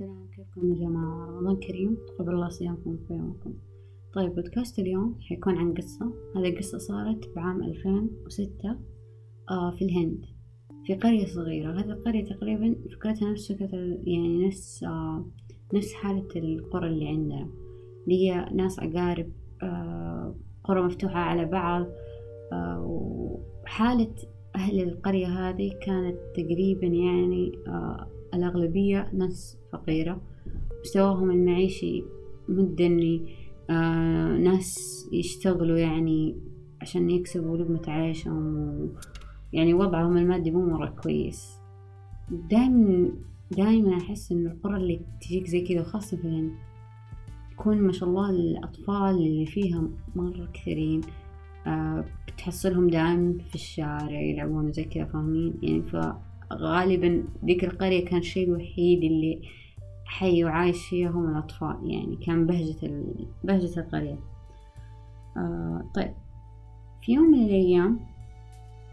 السلام كيفكم يا جماعة. رمضان كريم تقبل الله صيامكم وقيامكم طيب بودكاست اليوم حيكون عن قصة. هذه القصة صارت بعام ألفين وستة آه في الهند في قرية صغيرة. هذه القرية تقريبا فكرتها نفس فكرة يعني نفس آه نفس حالة القرى اللي عندنا اللي هي ناس أقارب آه قرى مفتوحة على بعض وحالة أهل القرية هذه كانت تقريبا يعني الأغلبية ناس فقيرة. مستواهم المعيشي مدني آه ناس يشتغلوا يعني عشان يكسبوا لقمة عيشهم يعني وضعهم المادي مو مرة كويس. دايما دايما أحس إن القرى اللي تجيك زي كذا وخاصة في الهند تكون ما شاء الله الأطفال اللي فيها مرة كثيرين آه بتحصلهم دائما في الشارع يلعبون زي كذا فاهمين؟ يعني فغالبا ذيك القرية كان الشيء الوحيد اللي حي وعايش فيها هم الأطفال يعني كان بهجة. بهجة القرية. آه طيب. في يوم من الأيام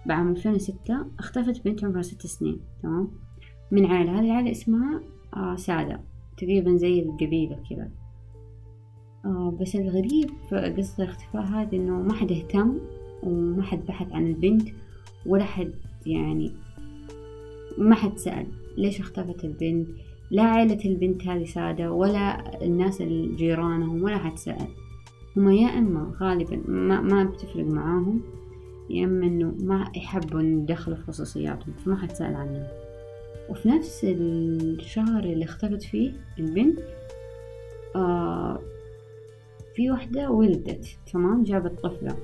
بعام ألفين وستة اختفت بنت عمرها ست سنين تمام؟ من عائلة هذه العائلة اسمها آه سادة تقريبا زي القبيلة كذا. آه بس الغريب في قصة الاختفاء هذه إنه ما حد اهتم وما حد بحث عن البنت ولا حد يعني ما حد سأل ليش اختفت البنت؟ لا عائلة البنت هذه سادة ولا الناس الجيرانهم ولا حد سأل. هما يا إما غالبا ما, ما بتفرق معاهم يا إما إنه ما يحبوا يدخلوا في خصوصياتهم فما حد سأل عنهم. وفي نفس الشهر اللي اختفت فيه البنت آه في وحدة ولدت تمام؟ جابت طفلة.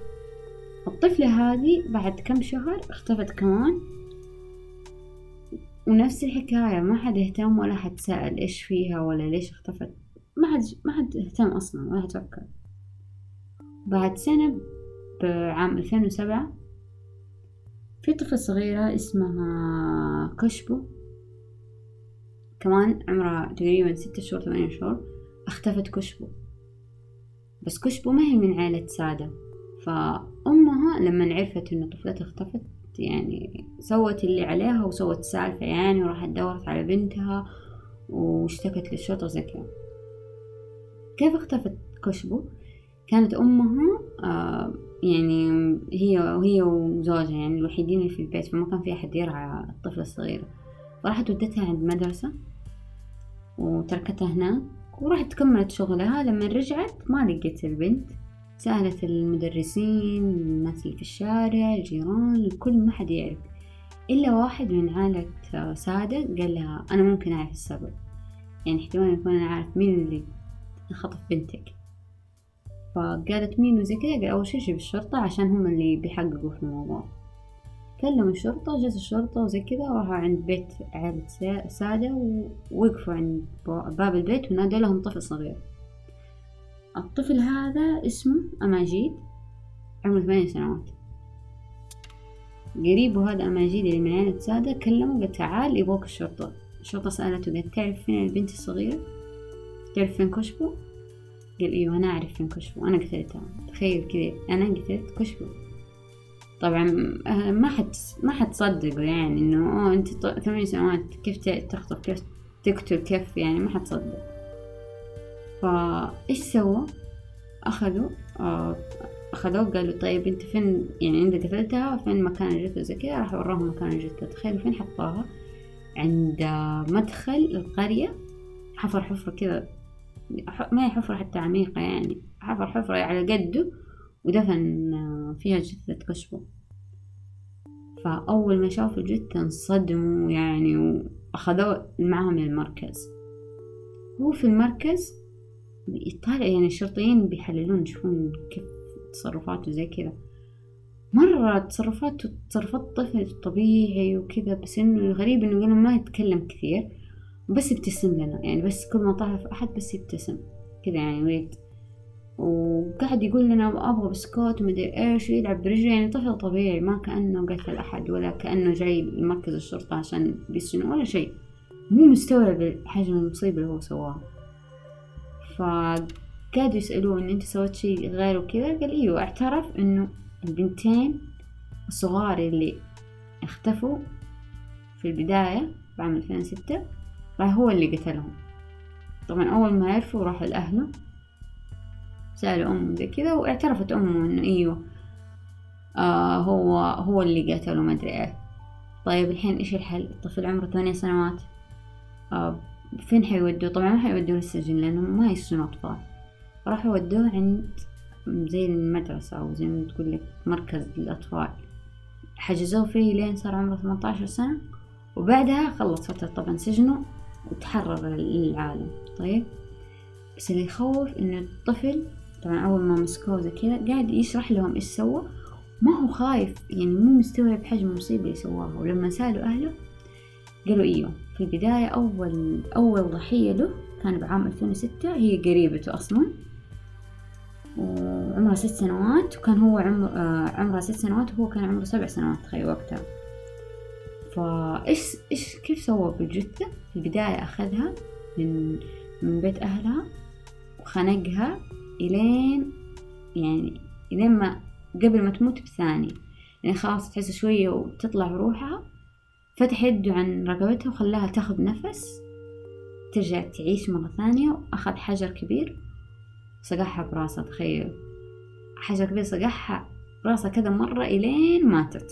الطفلة هذه بعد كم شهر اختفت كمان؟ ونفس الحكاية ما حد اهتم ولا حد سأل إيش فيها ولا ليش اختفت. ما حد ما حد اهتم أصلا ولا حد فكر بعد سنة بعام ألفين وسبعة في طفلة صغيرة اسمها كشبو كمان عمرها تقريبا ستة شهور ثمانية شهور اختفت كشبو. بس كشبو ما هي من عائلة سادة. فأمها لما عرفت إنه طفلتها اختفت يعني سوت اللي عليها وسوت سالفة يعني وراحت دورت على بنتها واشتكت للشرطة زي كذا. كيف اختفت كشبو؟ كانت أمها آه يعني هي وهي وزوجها يعني الوحيدين اللي في البيت فما كان في أحد يرعى الطفلة الصغيرة فراحت ودتها عند مدرسة وتركتها هناك وراحت كملت شغلها. لما رجعت ما لقيت البنت. سألت المدرسين الناس اللي في الشارع الجيران الكل ما حد يعرف. إلا واحد من عائلة سادة قال لها أنا ممكن أعرف السبب. يعني احتمال يكون أنا عارف مين اللي خطف بنتك. فقالت مين وزي كذا قال أول شي جيب الشرطة عشان هم اللي بيحققوا في الموضوع. كلموا الشرطة جت الشرطة وزي كذا راحوا عند بيت عائلة سادة ووقفوا عند باب البيت ونادوا لهم طفل صغير. الطفل هذا اسمه أماجيد عمره ثمانية سنوات. قريبه هذا أماجيد اللي من عائلة سادة كلمه قال تعال يبغوك الشرطة. الشرطة سألته قالت تعرف فين البنت الصغيرة؟ تعرف فين كشبو قال أيوه أنا أعرف فين كشبو أنا قتلتها. تخيل كذا أنا قتلت كشبو طبعا ما حد ما حد صدقه يعني إنه أوه أنت ثمانية سنوات كيف تخطف كيف تقتل كيف يعني ما حد فايش سوى أخذوا آه أخذوه قالوا طيب أنت فين؟ يعني أنت قتلتها فين مكان الجثة؟ زي كذا راح وراهم مكان الجثة. تخيل فين حطاها عند مدخل القرية. حفر حفرة كذا. ما هي حفرة حتى عميقة يعني. حفر حفرة على قده ودفن فيها جثة كشبه فأول ما شافوا الجثة انصدموا يعني وأخذوه معهم للمركز. هو في المركز يطالع يعني الشرطيين بيحللون يشوفون كيف تصرفاته زي كذا. مرة تصرفاته تصرفات طفل طبيعي وكذا بس إنه الغريب إنه قال ما يتكلم كثير بس يبتسم لنا. يعني بس كل ما طاح في أحد بس يبتسم. كذا يعني ويت وقاعد يقول لنا أبغى بسكوت ومدري إيش ويلعب برجله. يعني طفل طبيعي ما كأنه قتل أحد ولا كأنه جاي لمركز الشرطة عشان بيسجنوا ولا شيء. مو مستوعب حجم المصيبة اللي هو سواها. فقعدوا يسألوه إن أنت سويت شيء غير وكذا. قال إيوه اعترف إنه البنتين الصغار اللي اختفوا في البداية بعام 2006 فهو اللي قتلهم. طبعا أول ما عرفوا راحوا لأهله سألوا أمه زي كذا واعترفت أمه إنه أيوه آه هو هو اللي قتله ما أدري إيه. طيب الحين إيش الحل؟ الطفل عمره ثمانية سنوات. آه فين حيودوه؟ طبعا ما حيودوه للسجن لأنهم ما يسجنون أطفال. راحوا ودوه عند زي المدرسة أو زي ما تقول لك مركز للأطفال حجزوه فيه لين صار عمره ثمانية عشر سنة وبعدها خلص فترة طبعا سجنه وتحرر للعالم طيب؟ بس اللي يخوف إنه الطفل طبعا أول ما مسكوه زي كذا قاعد يشرح لهم إيش سوى. ما هو خايف يعني مو مستوعب حجم المصيبة اللي سواها. ولما سألوا أهله قالوا إيوه. في البداية أول أول ضحية له كان بعام 2006 هي قريبته أصلا. وعمرها ست سنوات وكان هو عمر آه عمرها ست سنوات وهو كان عمره سبع سنوات تخيل وقتها. فإيش إيش كيف سوى بالجثة في البداية أخذها من من بيت أهلها وخنقها إلين يعني إلين ما قبل ما تموت بثانية يعني خلاص تحس شوية وتطلع روحها. فتح يده عن رقبتها وخلاها تاخذ نفس ترجع تعيش مرة ثانية وأخذ حجر كبير صقعها براسها تخيل. حجر كبير صقعها براسها كذا مرة إلين ماتت.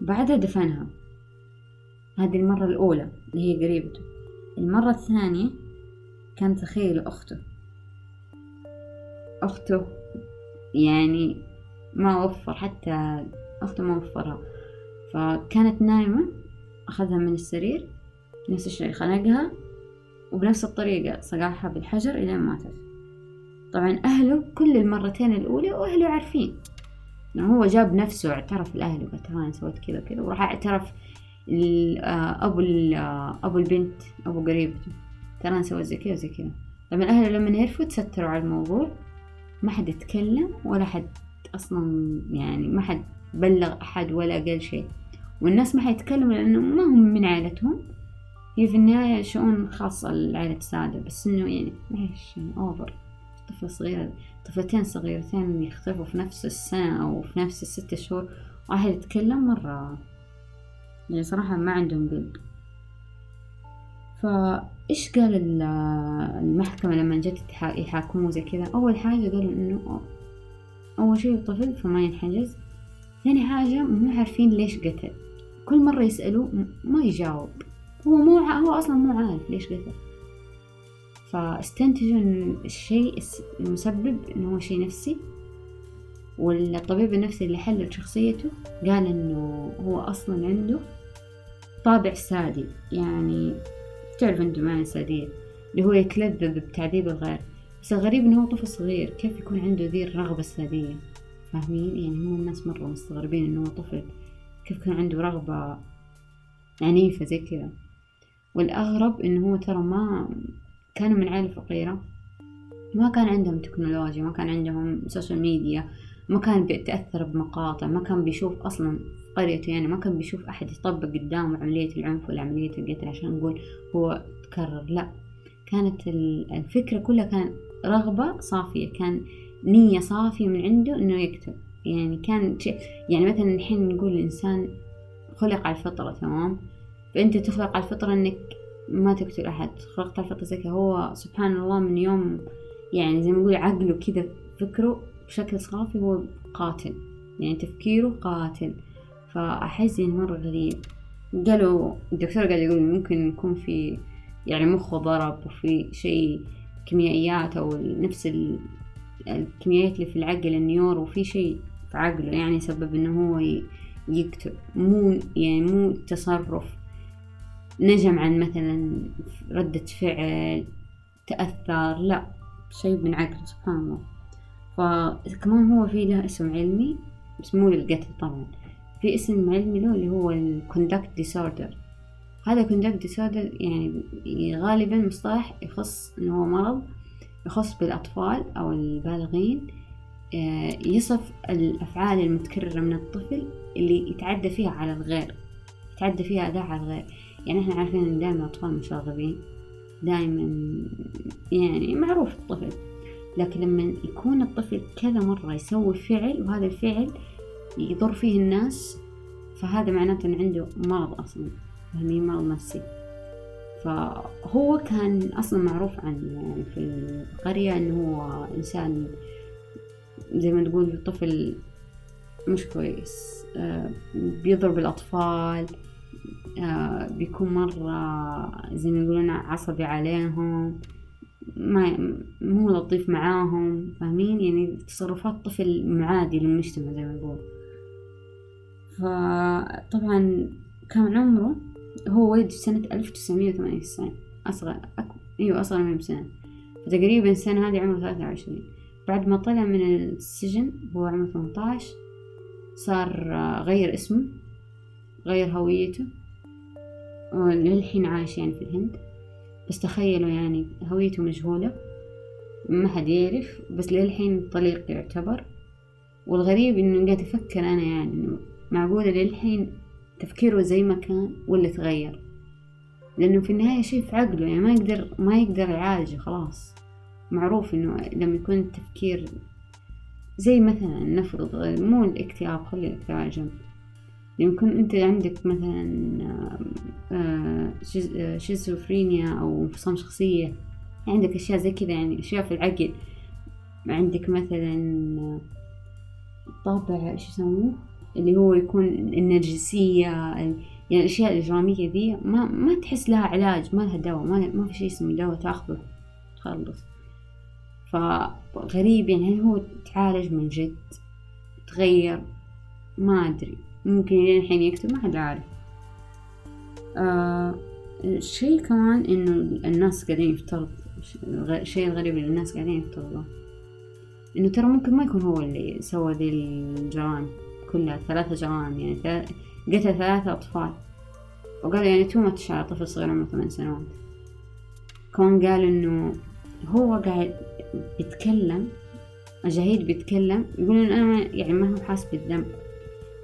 بعدها دفنها. هذه المرة الأولى اللي هي قريبته المرة الثانية كانت تخيل أخته. أخته يعني ما وفر حتى أخته ما وفرها. فكانت نايمة أخذها من السرير نفس الشيء خنقها وبنفس الطريقة صقعها بالحجر إلين ماتت. طبعا أهله كل المرتين الأولى وأهله عارفين. يعني هو جاب نفسه اعترف لأهله قال ترى أنا سويت كذا كذا وراح اعترف أبو أبو البنت أبو قريبته ترى أنا سويت زي كذا زي كذا. طبعا أهله لما يعرفوا تستروا على الموضوع. ما حد يتكلم ولا حد أصلا يعني ما حد بلغ أحد ولا قال شيء. والناس ما حيتكلموا لأنه ما هم من عائلتهم. هي في النهاية شؤون خاصة لعائلة السادة بس إنه يعني معلش يعني أوفر طفلة صغيرة طفلتين صغيرتين يختلفوا في نفس السنة أو في نفس الست شهور واحد يتكلم مرة. يعني صراحة ما عندهم قلب. فإيش قال المحكمة لما جت يحاكموه زي كذا؟ أول حاجة قالوا إنه أول شي طفل فما ينحجز. ثاني حاجة مو عارفين ليش قتل. كل مرة يسألوه ما يجاوب. هو مو هو أصلا مو عارف ليش قتل فاستنتجوا إن الشيء المسبب إنه هو شيء نفسي والطبيب النفسي اللي حلل شخصيته قال إنه هو أصلا عنده طابع سادي. يعني تعرف أنتم معنى السادية اللي هو يتلذذ بتعذيب الغير. بس الغريب إنه هو طفل صغير كيف يكون عنده ذي الرغبة السادية؟ فاهمين؟ يعني هم الناس مرة مستغربين إنه هو طفل. كيف كان عنده رغبة عنيفة زي كذا. والأغرب إنه هو ترى ما كانوا من عائلة فقيرة ما كان عندهم تكنولوجيا ما كان عندهم social media ما كان بيتأثر بمقاطع ما كان بيشوف أصلا قريته يعني ما كان بيشوف أحد يطبق قدامه عملية العنف ولا عملية القتل عشان نقول هو تكرر. لا كانت الفكرة كلها كان رغبة صافية كان نية صافية من عنده إنه يقتل. يعني كان يعني مثلا الحين نقول الإنسان خلق على الفطرة تمام؟ فأنت تخلق على الفطرة إنك ما تقتل أحد. خلقت على الفطرة زي هو سبحان الله من يوم يعني زي ما نقول عقله كذا فكره بشكل صافي هو قاتل. يعني تفكيره قاتل. فأحس إنه مرة غريب. قالوا الدكتور قاعد يقول ممكن يكون في يعني مخه ضرب وفي شيء كيميائيات أو نفس الكيميائيات اللي في العقل النيور وفي شيء عقله يعني سبب إنه هو يكتب مو يعني مو تصرف نجم عن مثلا ردة فعل تأثر لا شيء من عقله سبحان الله. فكمان هو في له اسم علمي بس مو للقتل طبعا. في اسم علمي له اللي هو ال conduct disorder هذا conduct disorder يعني غالبا مصطلح يخص إنه هو مرض يخص بالأطفال أو البالغين. يصف الأفعال المتكررة من الطفل اللي يتعدى فيها على الغير يتعدى فيها أذى على الغير. يعني إحنا عارفين إن دائما الأطفال مشاغبين دائما يعني معروف الطفل. لكن لما يكون الطفل كذا مرة يسوي فعل وهذا الفعل يضر فيه الناس فهذا معناته أنه عنده مرض أصلا فاهمين مرض نفسي. فهو كان أصلا معروف عنه يعني في القرية إنه هو إنسان زي ما تقول طفل مش كويس آه، بيضرب الأطفال آه، بيكون مرة زي ما يقولون عصبي عليهم ما مو لطيف معاهم فاهمين؟ يعني تصرفات طفل معادي للمجتمع زي ما نقول فطبعا كان عمره هو ولد في سنة ألف تسعمية وثمانية وتسعين أصغر. أيوة أصغر مني بسنة. فتقريبا السنة هذه عمره ثلاثة وعشرين. بعد ما طلع من السجن هو عمره ثمنتاش صار غير اسمه غير هويته. للحين عايش يعني في الهند. بس تخيلوا يعني هويته مجهولة ما حد يعرف. بس للحين طليق يعتبر. والغريب إنه قاعد أفكر أنا يعني إنه معقولة للحين تفكيره زي ما كان ولا تغير؟ لأنه في النهاية شيء في عقله يعني ما يقدر ما يقدر يعالجه خلاص. معروف إنه لما يكون التفكير زي مثلا نفرض مو الاكتئاب خلي الاكتئاب جنب. لما يكون أنت عندك مثلا آه، آه، شيزوفرينيا أو انفصام شخصية عندك أشياء زي كذا يعني أشياء في العقل. عندك مثلا طابع إيش يسموه؟ اللي هو يكون النرجسية يعني الأشياء الإجرامية ذي ما ما تحس لها علاج ما لها دواء ما, ما في شيء اسمه دواء تأخذه تخلص. فغريب يعني هل هو تعالج من جد؟ تغير؟ ما أدري. ممكن لين الحين يكتب ما حد عارف. آه الشي كمان إنه الناس قاعدين يفترض الشيء الغريب اللي الناس قاعدين يفترضوه إنه ترى ممكن ما يكون هو اللي سوى ذي الجرائم كلها ثلاثة جرائم يعني قتل ثلاثة أطفال. وقال يعني تو ماتش على طفل صغير عمره ثمان سنوات. كون قال إنه هو قاعد بيتكلم جهيد بيتكلم يقول أنا يعني ما هو حاس بالذنب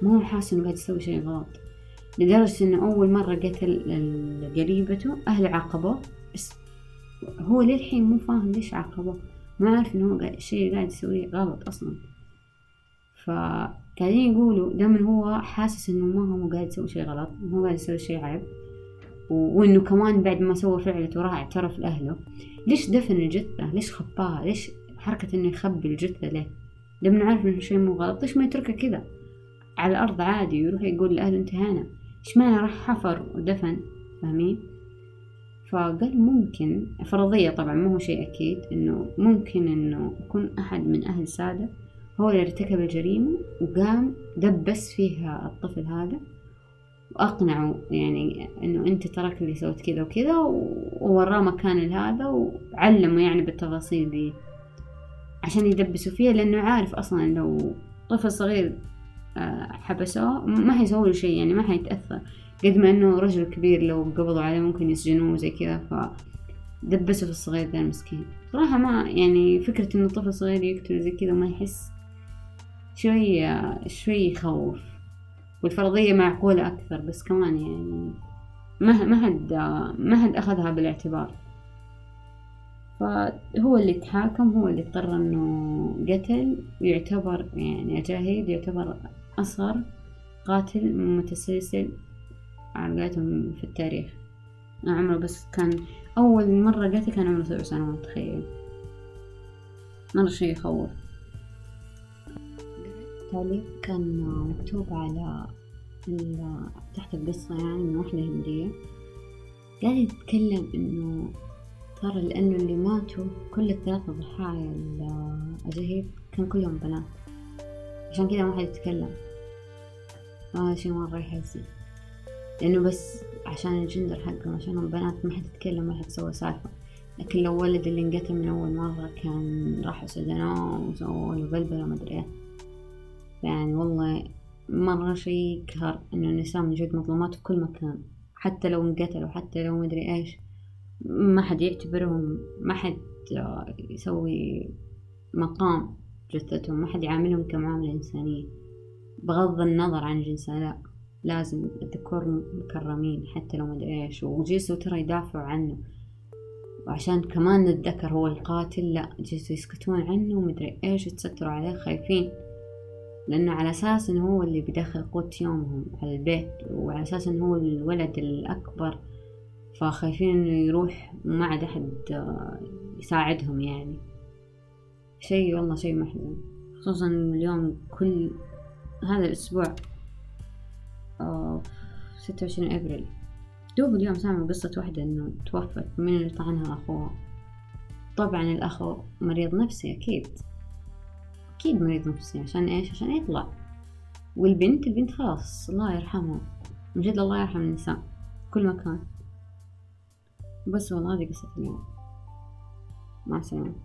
ما هو حاسس إنه قاعد يسوي شيء غلط لدرجة إنه أول مرة قتل قريبته أهله عاقبوه بس هو للحين مو فاهم ليش عاقبوه ما عارف إنه هو الشيء قاعد يسويه غلط أصلا. فقاعدين يقولوا دائما هو حاسس إنه ما هو قاعد يسوي شيء غلط هو قاعد يسوي شيء عيب وإنه كمان بعد ما سوى فعلته وراح اعترف لأهله. ليش دفن الجثة؟ ليش خباها؟ ليش حركة إنه يخبي الجثة ليه؟ لما عارف إنه شيء مو غلط. ليش ما يتركها كذا؟ على الأرض عادي ويروح يقول لأهله انتهينا. إيش معنى راح حفر ودفن؟ فاهمين؟ فقال ممكن فرضية طبعا مو هو شيء أكيد إنه ممكن إنه يكون أحد من أهل سادة هو اللي ارتكب الجريمة وقام دبس فيها الطفل هذا. وأقنعه يعني إنه أنت تراك اللي سويت كذا وكذا ووراه مكان هذا وعلمه يعني بالتفاصيل دي. عشان يدبسوا فيها لأنه عارف أصلا لو طفل صغير آه، حبسوه ما حيسوي له شيء يعني ما حيتأثر. قد ما إنه رجل كبير لو قبضوا عليه ممكن يسجنوه زي كذا ف دبسوا في الصغير ذا المسكين. صراحة ما يعني فكرة إنه طفل صغير يقتل زي كذا ما يحس شوي شوي يخوف. والفرضية معقولة أكثر بس كمان يعني ما ما حد ما حد أخذها بالاعتبار. فهو اللي تحاكم هو اللي اضطر إنه قتل ويعتبر يعني أجاهيد يعتبر أصغر قاتل متسلسل على في التاريخ. عمره بس كان أول مرة قتل كان عمره سبع سنوات تخيل. مرة شي يخوف. تعليق كان مكتوب على تحت القصة يعني من واحدة هندية. قاعد يتكلم إنه ترى لأنه اللي ماتوا كل الثلاثة ضحايا الأجاهيد كان كلهم بنات. عشان كذا ما حد يتكلم. هذا شي مرة يحزن لأنه بس عشان الجندر حقهم عشانهم بنات ما حد يتكلم ما حد سوى سالفة. لكن لو ولد اللي انقتل من أول مرة كان راحوا سجنوه وسووا له بلبلة مدري إيه. يعني والله مرة شي يقهر إنه النساء من جد مظلومات في كل مكان حتى لو انقتلوا حتى لو مدري إيش. ما حد يعتبرهم ما حد يسوي مقام جثتهم ما حد يعاملهم كمعاملة إنسانية. بغض النظر عن جنسها لا لازم الذكور مكرمين حتى لو مدري إيش. وجلسوا ترى يدافعوا عنه. وعشان كمان الذكر هو القاتل لا جلسوا يسكتون عنه ومدري إيش يتستروا عليه خايفين. لأنه على أساس إنه هو اللي بيدخل قوت يومهم على البيت وعلى أساس إنه هو الولد الأكبر فخايفين إنه يروح وما عاد أحد آه، يساعدهم يعني. شي والله شي محزن. خصوصا اليوم كل هذا الأسبوع آه، ستة وعشرين أبريل. دوب اليوم سامع قصة واحدة إنه توفت. من اللي طعنها أخوها؟ طبعا الأخ مريض نفسي أكيد. أكيد مريض نفسي عشان إيش؟ عشان يطلع. والبنت البنت خلاص الله يرحمها. من جد الله يرحم النساء كل مكان. بس والله هذه قصة اليوم. مع السلامة.